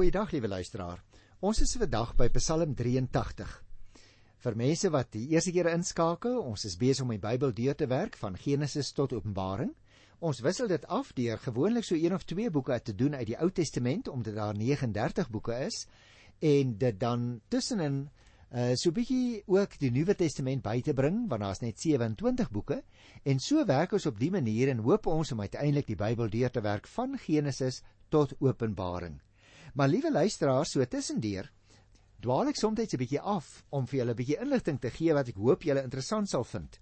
Goeiedag liewe luisteraar. Ons is vandag by Psalm 83. Vir mense wat die eerste keer inskakel, ons is besig om die Bybel deur te werk van Genesis tot Openbaring. Ons wissel dit af deur gewoonlik so een of twee boeke te doen uit die Ou Testament omdat daar 39 boeke is en dit dan tussenin uh so bietjie ook die Nuwe Testament by te bring want daar's net 27 boeke en so werk ons op die manier en hoop ons om uiteindelik die Bybel deur te werk van Genesis tot Openbaring. Maar liewe luisteraars, so tussendeur dwaal ek soms 'n bietjie af om vir julle 'n bietjie inligting te gee wat ek hoop julle interessant sal vind.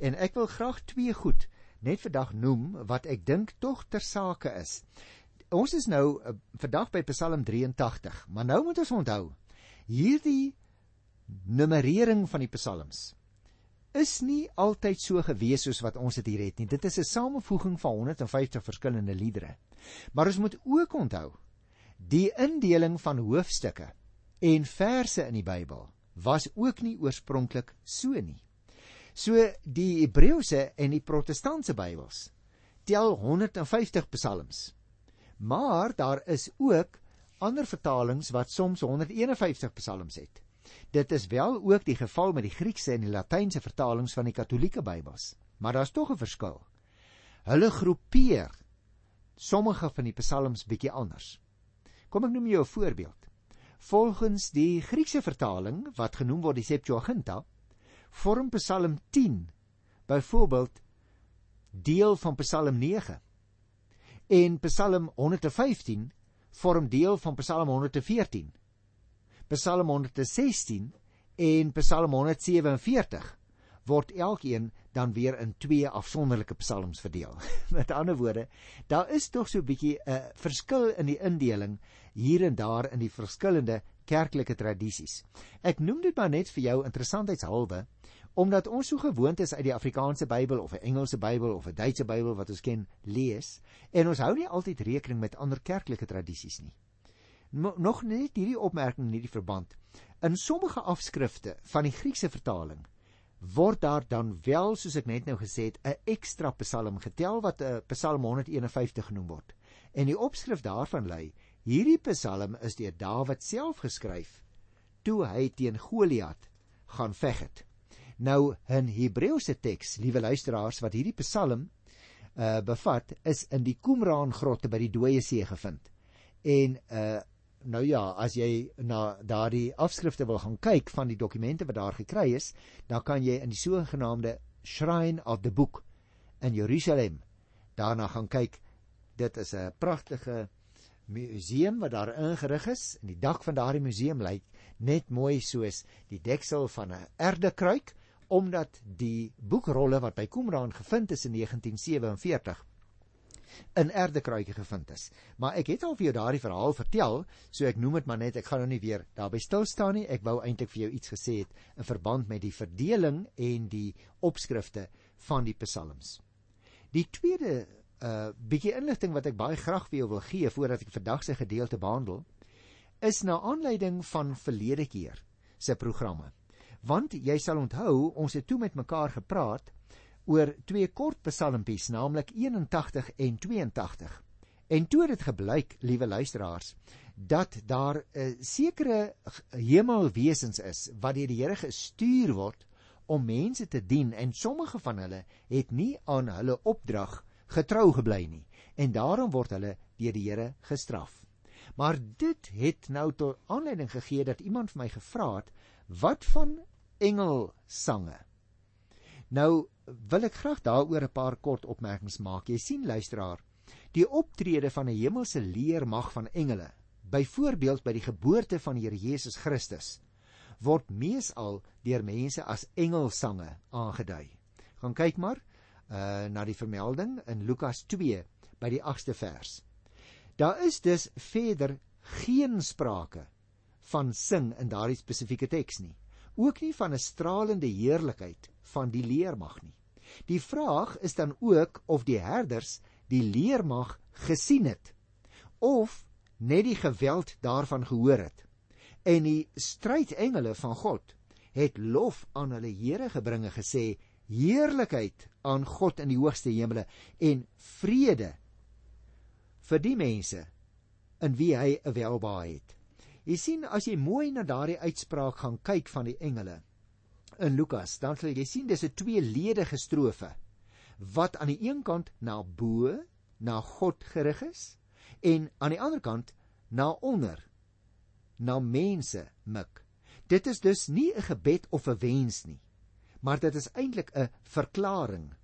En ek wil graag twee goed net vandag noem wat ek dink tog ter sake is. Ons is nou uh, vandag by Psalm 83, maar nou moet ons onthou hierdie nummerering van die psalms is nie altyd so gewees soos wat ons dit hier het nie. Dit is 'n samevoeging van 150 verskillende liedere. Maar ons moet ook onthou die indeling van hoofstukke en verse in die Bybel was ook nie oorspronklik so nie. So die Hebreëse en die Protestantse Bybels tel 150 psalms. Maar daar is ook ander vertalings wat soms 151 psalms het. Dit is wel ook die geval met die Griekse en die Latynse vertalings van die Katolieke Bybels, maar daar's tog 'n verskil. Hulle groepeer sommige van die psalms bietjie anders. Kom ek noem jou 'n voorbeeld. Volgens die Griekse vertaling wat genoem word die Septuaginta, vorm Psalm 10 byvoorbeeld deel van Psalm 9. En Psalm 115 vorm deel van Psalm 114. Psalm 116 en Psalm 147 word elkeen dan weer in twee afsonderlike psalms verdeel. Met ander woorde, daar is tog so 'n bietjie 'n uh, verskil in die indeling hier en daar in die verskillende kerklike tradisies. Ek noem dit maar net vir jou interessantheidshalwe omdat ons so gewoond is uit die Afrikaanse Bybel of 'n Engelse Bybel of 'n Duitse Bybel wat ons ken lees en ons hou nie altyd rekening met ander kerklike tradisies nie. Nog net hierdie opmerking in hierdie verband. In sommige afskrifte van die Griekse vertaling word daar dan wel soos ek net nou gesê het 'n ekstra psalm getel wat 'n uh, Psalm 151 genoem word. En die opskrif daarvan lui: Hierdie psalm is deur Dawid self geskryf toe hy teen Goliat gaan veg het. Nou 'n Hebreëse teks, liewe luisteraars, wat hierdie psalm uh bevat, is in die Qumran grotte by die Dooie See gevind. En uh Nou ja, as jy na daardie afskrifte wil gaan kyk van die dokumente wat daar gekry is, dan kan jy in die sogenaamde Shrine of the Book in Jerusalem daarna gaan kyk. Dit is 'n pragtige museum wat daar ingerig is en die dak van daardie museum lyk net mooi soos die deksel van 'n erdekruik omdat die boekrolle wat by Qumran gevind is in 1947 in erdekruikie gevind is. Maar ek het al vir jou daardie verhaal vertel, so ek noem dit maar net, ek gaan nou nie weer daarby stil staan nie. Ek wou eintlik vir jou iets gesê het in verband met die verdeling en die opskrifte van die psalms. Die tweede uh bietjie inligting wat ek baie graag vir jou wil gee voordat ek vandag se gedeelte behandel, is na aanleiding van verlede keer se programme. Want jy sal onthou, ons het toe met mekaar gepraat oor twee kort psalmpies, naamlik 81 en 82. En toe het dit gebleik, liewe luisteraars, dat daar 'n uh, sekere hemelwesens is wat deur die Here gestuur word om mense te dien en sommige van hulle het nie aan hulle opdrag getrou gebly nie en daarom word hulle deur die Here gestraf. Maar dit het nou tot aanleiding gegee dat iemand vir my gevra het wat van engelsange. Nou wil ek graag daaroor 'n paar kort opmerkings maak. Jy sien luisteraar, die optrede van 'n hemelse leermag van engele, byvoorbeeld by die geboorte van Here Jesus Christus, word meesal deur mense as engelsange aangedui. Gaan kyk maar uh na die vermelding in Lukas 2 by die 8ste vers. Daar is dus verder geen sprake van sing in daardie spesifieke teks nie. Ook nie van 'n stralende heerlikheid van die leermag nie. Die vraag is dan ook of die herders die leermag gesien het of net die geweld daarvan gehoor het. En die strydengele van God het lof aan hulle Here gebringe gesê heerlikheid aan God in die hoogste hemele en vrede vir die mense in wie hy 'n welbehae het. Jy sien as jy mooi na daardie uitspraak gaan kyk van die engele in Lukas, dan sal jy sien dis 'n tweeledige strofe wat aan die een kant na bo, na God gerig is en aan die ander kant na onder, na mense mik. Dit is dus nie 'n gebed of 'n wens nie, maar dit is eintlik 'n verklaring.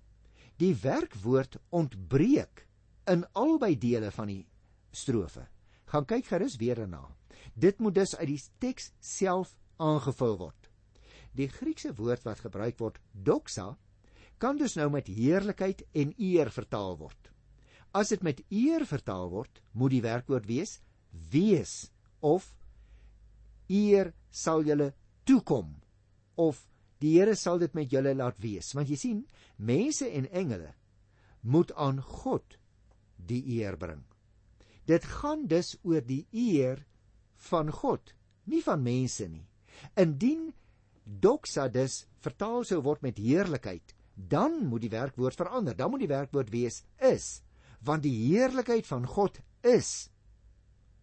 Die werkwoord ontbreek in albei dele van die strofe. Gaan kyk gerus weer daarna. Dit moet dus uit die teks self aangevul word. Die Griekse woord wat gebruik word, doxa, kan dus nou met heerlikheid en eer vertaal word. As dit met eer vertaal word, moet die werkwoord wees wees of eer sal julle toekom of die Here sal dit met julle laat wees. Want jy sien, mense en engele moet aan God die eer bring. Dit gaan dus oor die eer van God, nie van mense nie. Indien doxa dus vertaal sou word met heerlikheid, dan moet die werkwoord verander. Dan moet die werkwoord wees is, want die heerlikheid van God is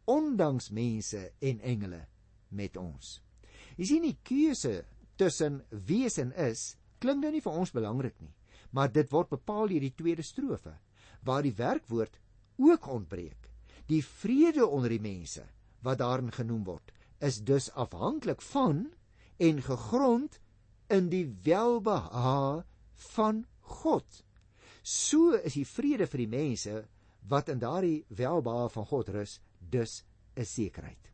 ondanks mense en engele met ons. Jy sien die keuse tussen wees en is klink nou nie vir ons belangrik nie, maar dit word bepaal deur die tweede strofe waar die werkwoord ook ontbreek. Die vrede onder die mense wat daarin genoem word, is dus afhanklik van en gegrond in die welbehae van God. So is die vrede vir die mense wat in daardie welbehae van God rus, dus 'n sekerheid.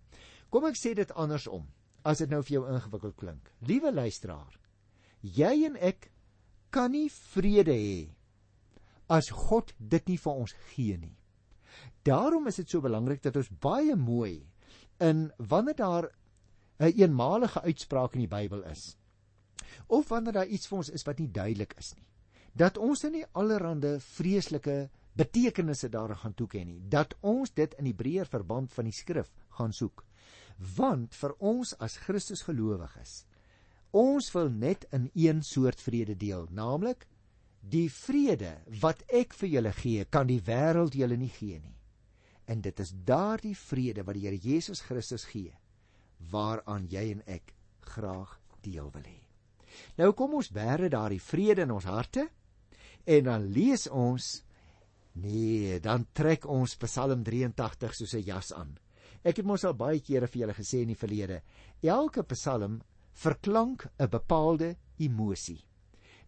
Kom ek sê dit andersom, as dit nou vir jou ingewikkeld klink. Liewe luisteraar, jy en ek kan nie vrede hê as God dit nie vir ons gee nie. Daarom is dit so belangrik dat ons baie mooi in wanneer daar 'n een eenmalige uitspraak in die Bybel is of wanneer daar iets vir ons is wat nie duidelik is nie, dat ons nou nie allerlei vreeslike betekenisse daar gaan toeken nie, dat ons dit in die breër verband van die skrif gaan soek. Want vir ons as Christus gelowiges, ons wil net in een soort vrede deel, naamlik die vrede wat ek vir julle gee, kan die wêreld julle nie gee nie. En dit is daardie vrede wat die Here Jesus Christus gee waaraan jy en ek graag deel wil hê. Nou kom ons bære daardie vrede in ons harte en dan lees ons nee, dan trek ons Psalm 83 soos 'n jas aan. Ek het mos al baie kere vir julle gesê in die verlede, elke Psalm verklank 'n bepaalde emosie.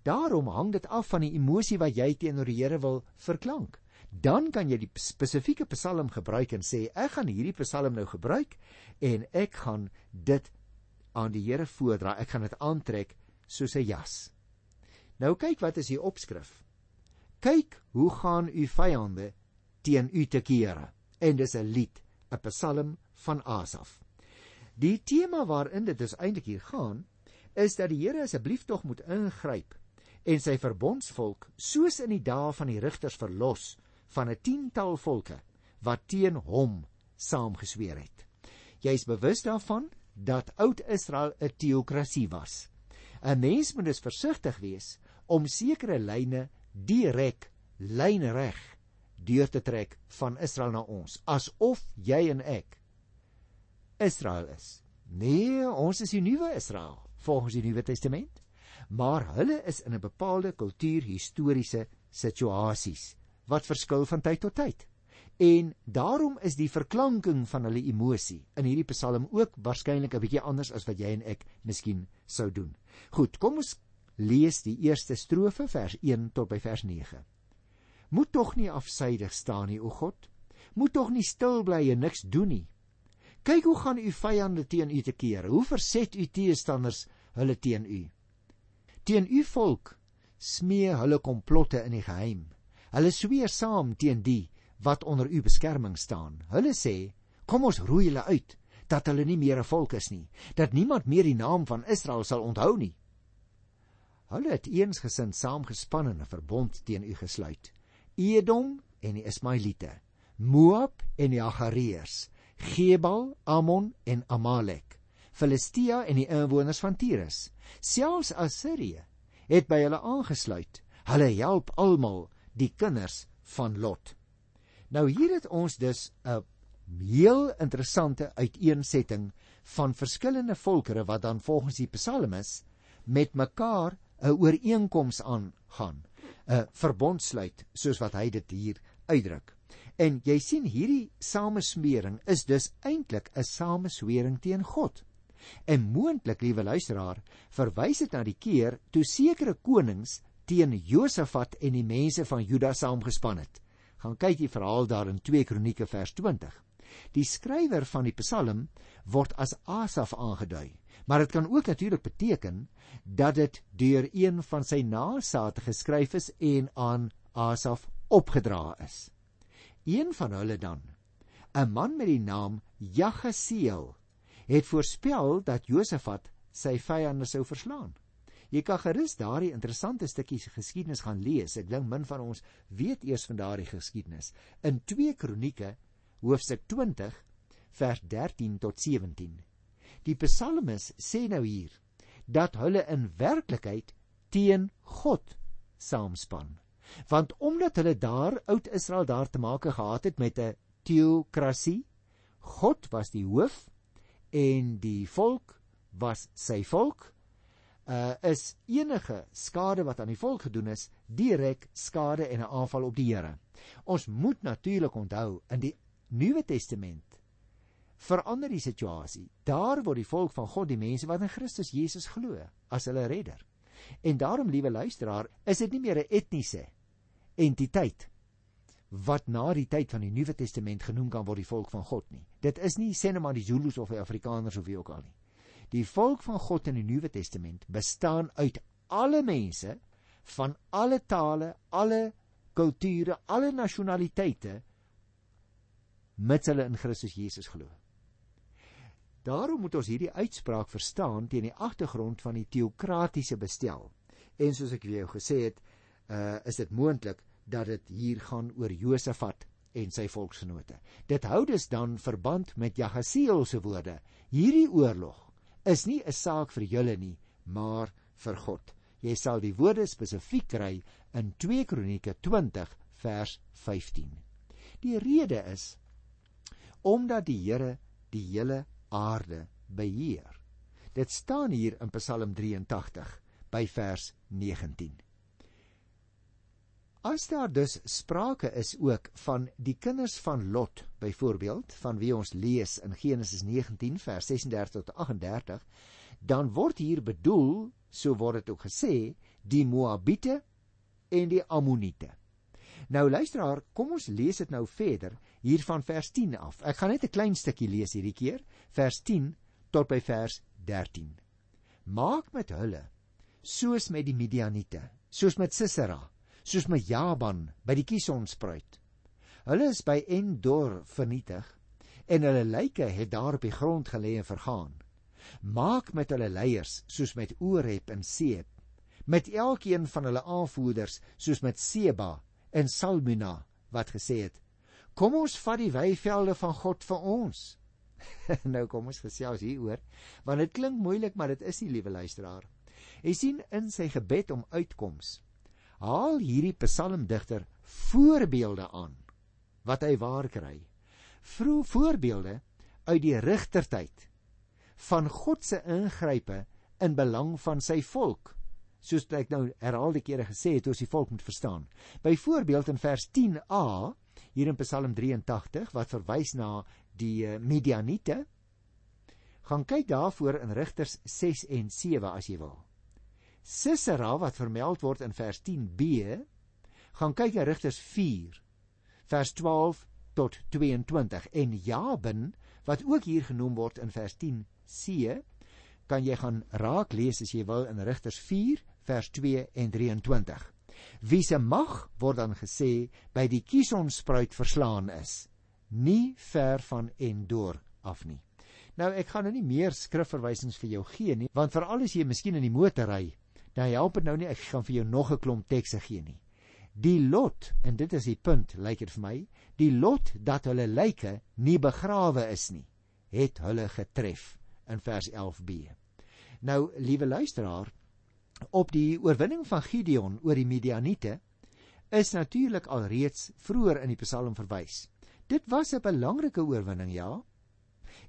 Daarom hang dit af van die emosie wat jy teenoor die Here wil verklank dan kan jy die spesifieke psalm gebruik en sê ek gaan hierdie psalm nou gebruik en ek gaan dit aan die Here voordra. Ek gaan dit aantrek soos 'n jas. Nou kyk wat is die opskrif. Kyk hoe gaan u vyande teen u te kere. En dis 'n lied, 'n psalm van Asaf. Die tema waarin dit is eintlik hier gaan is dat die Here asseblief tog moet ingryp en sy verbondsvolk soos in die dae van die rigters verlos van 'n tiental volke wat teen hom saamgesweer het. Jy is bewus daarvan dat oud-Israel 'n teokrasie was. 'n Mens moet dus versigtig wees om sekere lyne direk lynreg deur te trek van Israel na ons, asof jy en ek Israel is. Nee, ons is die nuwe Israel volgens die Nuwe Testament, maar hulle is in 'n bepaalde kultuurhistoriese situasies wat verskil van tyd tot tyd. En daarom is die verklanking van hulle emosie in hierdie Psalm ook waarskynlik 'n bietjie anders as wat jy en ek miskien sou doen. Goed, kom ons lees die eerste strofe vers 1 tot by vers 9. Moet tog nie afsydig staan nie, o God. Moet tog nie stil bly en niks doen nie. Kyk hoe gaan u vyande teen u te kere. Hoe verset u teestanders hulle teen u? Teen u volk smee hulle komplotte in die geheim. Hulle sweer saam teen die wat onder u beskerming staan. Hulle sê: "Kom ons roei hulle uit, dat hulle nie meer 'n volk is nie, dat niemand meer die naam van Israel sal onthou nie." Hulle het eensgesind saamgespan en 'n verbond teen u gesluit. Edom en die Ismaelite, Moab en die Agareërs, Gebal, Ammon en Amalek, Filistia en die inwoners van Tyrus, selfs Assirië het by hulle aangesluit. Hulle help almal die kinders van Lot. Nou hier het ons dus 'n heel interessante uiteensetting van verskillende volkere wat dan volgens die psalmis met mekaar 'n ooreenkoms aangaan, 'n verbond sluit soos wat hy dit hier uitdruk. En jy sien hierdie samesmering is dus eintlik 'n sameswering teen God. En moontlik, liewe luisteraar, verwys dit na die keer toe sekere konings teen Josafat en die mense van Juda saamgespan het. Gaan kyk die verhaal daar in 2 Kronieke vers 20. Die skrywer van die Psalm word as Asaf aangedui, maar dit kan ook natuurlik beteken dat dit deur een van sy nageslagte geskryf is en aan Asaf opgedra is. Een van hulle dan, 'n man met die naam Jagasiel, het voorspel dat Josafat sy vyande sou verslaan. Jy kan gerus daardie interessante stukkies geskiedenis gaan lees. Ek dink min van ons weet eers van daardie geskiedenis. In 2 Kronieke hoofstuk 20 vers 13 tot 17. Die psalmis sê nou hier dat hulle in werklikheid teen God saamspan. Want omdat hulle daar oud Israel daar te make gehad het met 'n teokrasie, God was die hoof en die volk was sy volk, uh is enige skade wat aan die volk gedoen is direk skade en 'n aanval op die Here. Ons moet natuurlik onthou in die Nuwe Testament verander die situasie. Daar word die volk van God die mense wat in Christus Jesus glo as hulle redder. En daarom, liewe luisteraar, is dit nie meer 'n etniese entiteit wat na die tyd van die Nuwe Testament genoem kan word die volk van God nie. Dit is nie sê net maar die Zulus of die Afrikaners of wie ook al nie. Die volk van God in die Nuwe Testament bestaan uit alle mense van alle tale, alle kulture, alle nasionaliteite mits hulle in Christus Jesus glo. Daarom moet ons hierdie uitspraak verstaan teen die agtergrond van die teokratiese bestel. En soos ek vir jou gesê het, uh is dit moontlik dat dit hier gaan oor Josafat en sy volksgenote. Dit hou dus dan verband met Jagasiel se woorde. Hierdie oorlog is nie 'n saak vir julle nie, maar vir God. Jy sal die woorde spesifiek kry in 2 Kronieke 20 vers 15. Die rede is omdat die Here die hele aarde beheer. Dit staan hier in Psalm 83 by vers 19. As daar dus sprake is ook van die kinders van Lot, byvoorbeeld, van wie ons lees in Genesis 19 vers 36 tot 38, dan word hier bedoel, so word dit ook gesê, die Moabiete en die Ammoniete. Nou luisteraar, kom ons lees dit nou verder hier van vers 10 af. Ek gaan net 'n klein stukkie lees hierdie keer, vers 10 tot by vers 13. Maak met hulle soos met die Midianiete, soos met Sisera, soos met Jaban by die Kisonspruit. Hulle is by Endor vernietig en hulle lyke het daar op die grond gelê en vergaan. Maak met hulle leiers soos met Oreb en Seeb, met elkeen van hulle aanvoerders soos met Seba en Salmuna wat gesê het: "Kom ons vat die weivelde van God vir ons." nou kom ons gesels hieroor, want dit klink moeilik, maar dit is nie, liewe luisteraar. Jy sien in sy gebed om uitkoms, haal hierdie psalmdigter voorbeelde aan wat hy waar kry. Vroe voorbeelde uit die rigtertyd van God se ingrype in belang van sy volk soos ek nou herhaalde kere gesê het, ons die volk moet verstaan. Byvoorbeeld in vers 10a hier in Psalm 83 wat verwys na die eh, Midianiete, gaan kyk daarvoor in Rigters 6 en 7 as jy wil. Sisera wat vermeld word in vers 10b, gaan kyk in Rigters 4 vers 12 tot 22 en Jabin wat ook hier genoem word in vers 10c kan jy gaan raak lees as jy wil in Rigters 4 vers 2 en 23. Wie se mag word dan gesê by die Kisonspruit verslaan is, nie ver van Endor af nie. Nou ek gaan nou nie meer skrifverwysings vir jou gee nie, want veral as jy miskien in die motor ry, dan help dit nou nie ek gaan vir jou nog 'n klomp tekste gee nie. Die lot, en dit is die punt, lyk dit vir my, die lot dat hulle lyke nie begrawe is nie, het hulle getref in vers 11b. Nou, liewe luisteraar, op die oorwinning van Gideon oor die Midianiete is natuurlik alreeds vroeër in die Psalm verwys. Dit was 'n belangrike oorwinning, ja.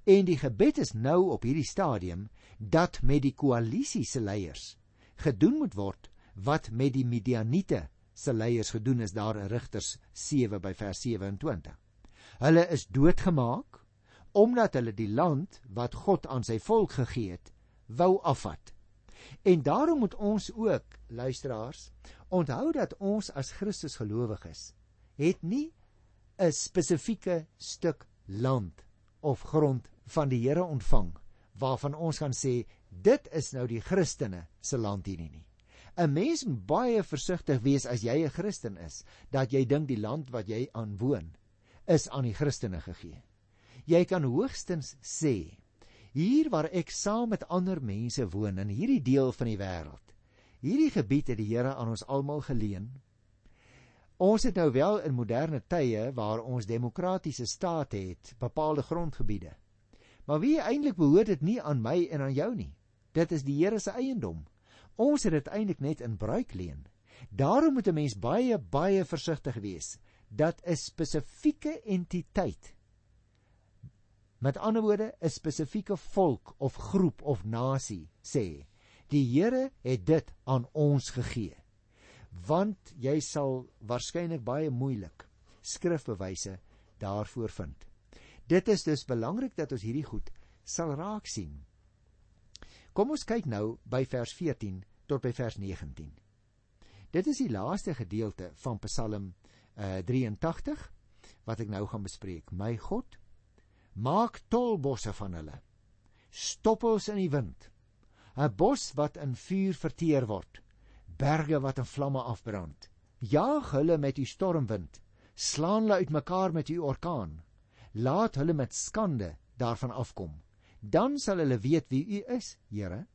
En die gebed is nou op hierdie stadium dat met die koalisie se leiers gedoen moet word wat met die Midianiete se leiers gedoen is daar in Rigters 7 by vers 27. Hulle is doodgemaak omdat hulle die land wat God aan sy volk gegee het, wou afvat. En daarom moet ons ook, luisteraars, onthou dat ons as Christus gelowiges het nie 'n spesifieke stuk land of grond van die Here ontvang waarvan ons gaan sê dit is nou die Christene se land hierdie nie. 'n Mens moet baie versigtig wees as jy 'n Christen is dat jy dink die land wat jy aanwoon is aan die Christene gegee. Jy kan hoogstens sê hier waar ek saam met ander mense woon in hierdie deel van die wêreld. Hierdie gebied het die Here aan ons almal geleen. Ons het nou wel in moderne tye waar ons demokratiese state het, bepaalde grondgebiede. Maar wie eintlik behoort dit nie aan my en aan jou nie. Dit is die Here se eiendom. Ons het dit eintlik net in bruik leen. Daarom moet 'n mens baie baie versigtig wees dat 'n spesifieke entiteit Met ander woorde, 'n spesifieke volk of groep of nasie sê, die Here het dit aan ons gegee. Want jy sal waarskynlik baie moeilik skrifbewyse daarvoor vind. Dit is dus belangrik dat ons hierdie goed sal raak sien. Kom ons kyk nou by vers 14 tot by vers 19. Dit is die laaste gedeelte van Psalm uh, 83 wat ek nou gaan bespreek. My God, maak tolbosse van hulle stoppels in die wind 'n bos wat in vuur verteer word berge wat in vlamme afbrand jaag hulle met u stormwind slaan hulle uitmekaar met u orkaan laat hulle met skande daarvan afkom dan sal hulle weet wie u is Here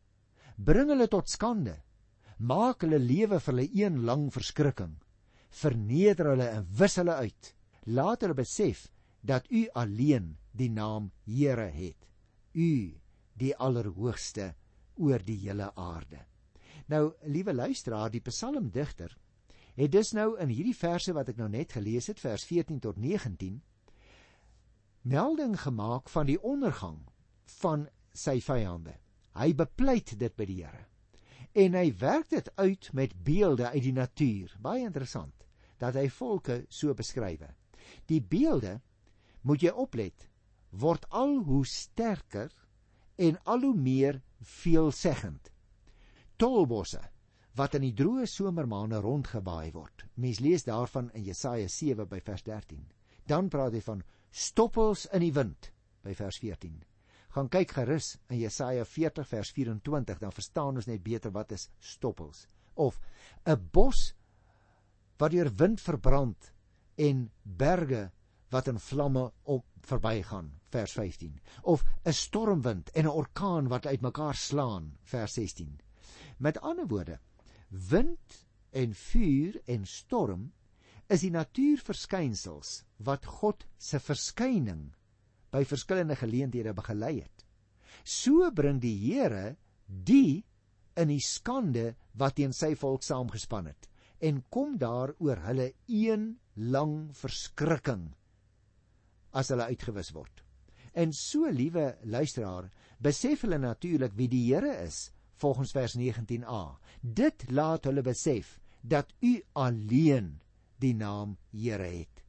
bring hulle tot skande maak hulle lewe vir hulle een lang verskrikking verneder hulle en wis hulle uit laat hulle besef dat u alleen die naam Here het. U, die Allerhoogste oor die hele aarde. Nou, liewe luisteraar, die psalmdigter het dus nou in hierdie verse wat ek nou net gelees het, vers 14 tot 19, melding gemaak van die ondergang van sy vyande. Hy bepleit dit by die Here. En hy werk dit uit met beelde uit die natuur. Baie interessant dat hy volke so beskryf. Die beelde moet jy oplet word al hoe sterker en al hoe meer veelzeggend. Tolbosse wat in die droë somermaande rondgebaai word. Mens lees daarvan in Jesaja 7 by vers 13. Dan praat hy van stoppels in die wind by vers 14. Gaan kyk gerus in Jesaja 40 vers 24 dan verstaan ons net beter wat is stoppels. Of 'n bos wat deur wind verbrand en berge wat in vlamme op verbygaan vers 15 of 'n stormwind en 'n orkaan wat uitmekaar slaan vers 16 met ander woorde wind en vuur en storm is die natuurverskynsels wat God se verskyning by verskillende geleenthede begelei het so bring die Here die in die skande wat teen sy volk saamgespan het en kom daar oor hulle een lang verskrikking as hulle uitgewis word. En so liewe luisteraar, besef hulle natuurlik wie die Here is volgens vers 19a. Dit laat hulle besef dat u alleen die naam Here het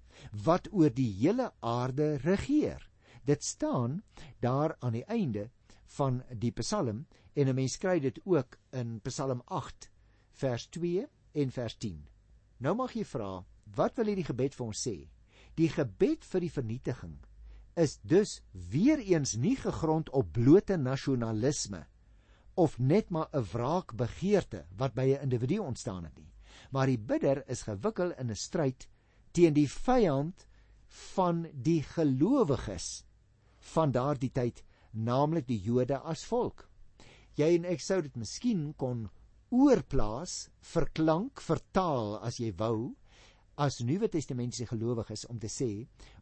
wat oor die hele aarde regeer. Dit staan daar aan die einde van die Psalm en 'n mens kry dit ook in Psalm 8 vers 2 en vers 10. Nou mag jy vra, wat wil hierdie gebed vir ons sê? Die gebed vir die vernietiging is dus weer eens nie gegrond op blote nasionalisme of net maar 'n wraakbegeerte wat by 'n individu ontstaan het nie. Maar die bidder is gewikkel in 'n stryd teen die vyand van die gelowiges van daardie tyd, naamlik die Jode as volk. Jy en ek sou dit miskien kon oorplaas, verklank, vertaal as jy wou as Nuwe Testamentiese gelowiges om te sê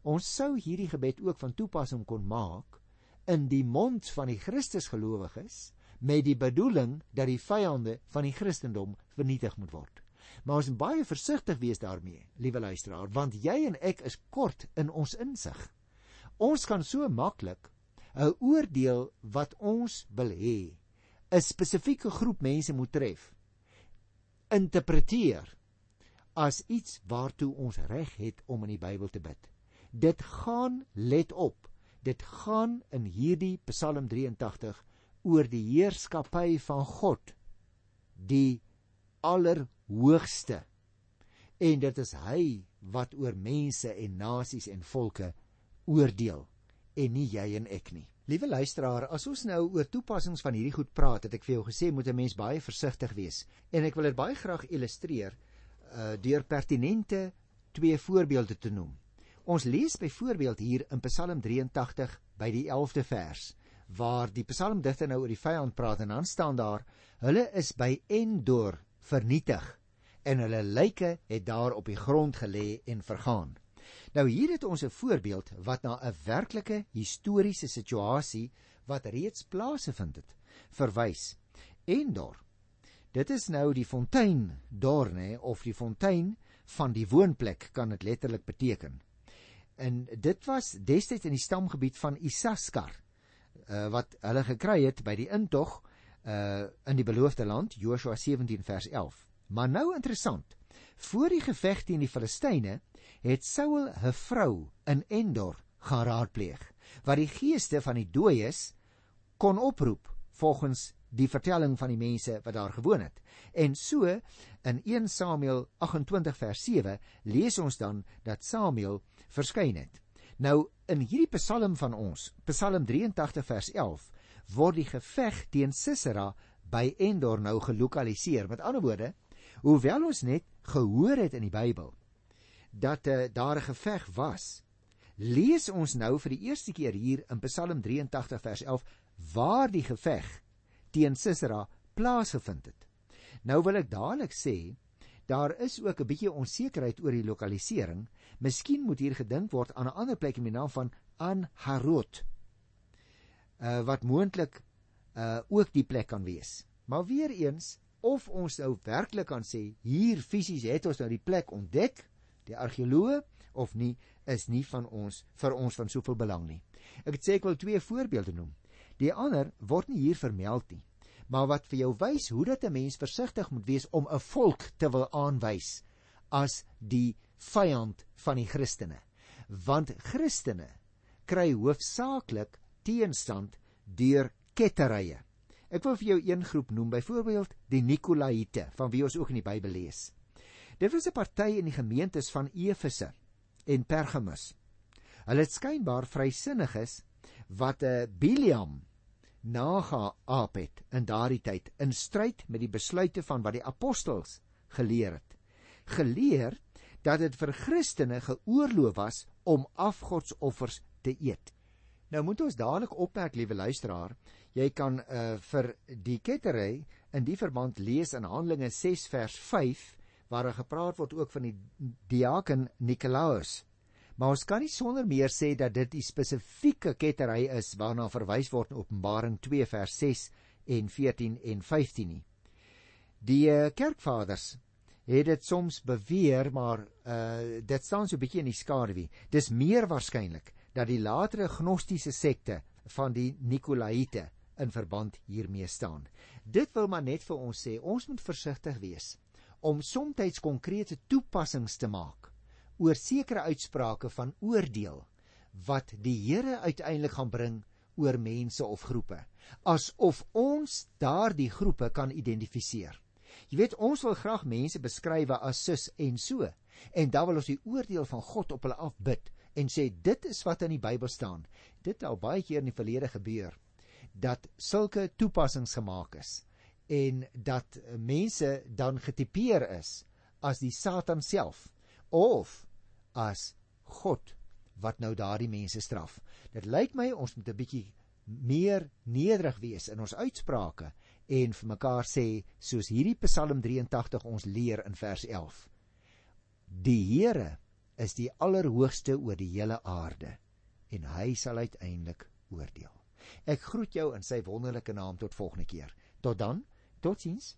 ons sou hierdie gebed ook van toepassing kon maak in die mond van die Christusgelowiges met die bedoeling dat die vyande van die Christendom vernietig moet word. Maar ons moet baie versigtig wees daarmee, liewe luisteraar, want jy en ek is kort in ons insig. Ons kan so maklik 'n oordeel wat ons wil hê 'n spesifieke groep mense moet tref interpreteer as iets waartoe ons reg het om in die Bybel te bid. Dit gaan let op. Dit gaan in hierdie Psalm 83 oor die heerskappy van God, die allerhoogste. En dit is hy wat oor mense en nasies en volke oordeel en nie jy en ek nie. Liewe luisteraar, as ons nou oor toepassings van hierdie goed praat, het ek vir jou gesê moet 'n mens baie versigtig wees. En ek wil dit baie graag illustreer uh deur pertinente twee voorbeelde te noem. Ons lees byvoorbeeld hier in Psalm 83 by die 11de vers waar die psalmdigter nou oor die vyand praat en dan staan daar: Hulle is by Endor vernietig en hulle lyke het daar op die grond gelê en vergaan. Nou hier het ons 'n voorbeeld wat na 'n werklike historiese situasie wat reeds plaasgevind het verwys. Endor. Dit is nou die fontein daar nê of die fontein van die woonplek kan dit letterlik beteken. En dit was destyds in die stamgebied van Isaskar uh, wat hulle gekry het by die intog uh in die beloofde land Joshua 17 vers 11. Maar nou interessant. Voor die geveg teen die Filistyne het Saul 'n vrou in Endor gaan raadpleeg wat die geeste van die dooies kon oproep volgens die vertelling van die mense wat daar gewoon het. En so in 1 Samuel 28 vers 7 lees ons dan dat Samuel verskyn het. Nou in hierdie Psalm van ons, Psalm 83 vers 11, word die geveg teen Sisera by Endor nou gelokaliseer. Met ander woorde, hoewel ons net gehoor het in die Bybel dat uh, daar 'n geveg was. Lees ons nou vir die eerste keer hier in Psalm 83 vers 11 waar die geveg teen Sisera plaasgevind het. Nou wil ek dadelik sê daar is ook 'n bietjie onsekerheid oor die lokalisering. Miskien moet hier gedink word aan 'n ander plek in die naam van Anharot. Uh wat moontlik uh ook die plek kan wees. Maar weer eens of ons nou werklik kan sê hier fisies het ons nou die plek ontdek die argeoloë of nie is nie van ons vir ons van soveel belang nie. Ek het sê ek wil twee voorbeelde noem. Die ander word nie hier vermeld nie, maar wat vir jou wys hoe dat 'n mens versigtig moet wees om 'n volk te wil aanwys as die vyand van die Christene. Want Christene kry hoofsaaklik teenstand deur ketterye. Ek wil vir jou een groep noem, byvoorbeeld die Nikolaïte, van wie ons ook in die Bybel lees. Dit was 'n party in die gemeentes van Efese en Pergamus. Hulle het skynbaar vrysinniges wat 'n uh, Biliam nageaap het in daardie tyd in stryd met die besluite van wat die apostels geleer het. Geleer dat dit vir Christene geoorloof was om afgodsoffers te eet. Nou moet ons dadelik opmerk, liewe luisteraar, jy kan uh, vir die kettery in die verband lees in Handelinge 6 vers waar er gepraat word ook van die diaken Nikolaus. Maar ons kan nie sonder meer sê dat dit die spesifieke kettery is waarna verwys word in Openbaring 2 vers 6 en 14 en 15 nie. Die uh, kerkvaders het dit soms beweer, maar uh dit staan so 'n bietjie in die skaduwee. Dis meer waarskynlik dat die latere gnostiese sekte van die Nikolaïte in verband hiermee staan. Dit wil maar net vir ons sê, ons moet versigtig wees om soms konkrete toepassings te maak oor sekere uitsprake van oordeel wat die Here uiteindelik gaan bring oor mense of groepe asof ons daardie groepe kan identifiseer. Jy weet ons wil graag mense beskryf as sus en so en dan wil ons die oordeel van God op hulle afbid en sê dit is wat in die Bybel staan. Dit het al baie keer in die verlede gebeur dat sulke toepassings gemaak is en dat mense dan getipeer is as die Satan self of as God wat nou daardie mense straf. Dit lyk my ons moet 'n bietjie meer nederig wees in ons uitsprake en vir mekaar sê soos hierdie Psalm 83 ons leer in vers 11. Die Here is die allerhoogste oor die hele aarde en hy sal uiteindelik oordeel. Ek groet jou in sy wonderlike naam tot volgende keer. Tot dan. Totsiens.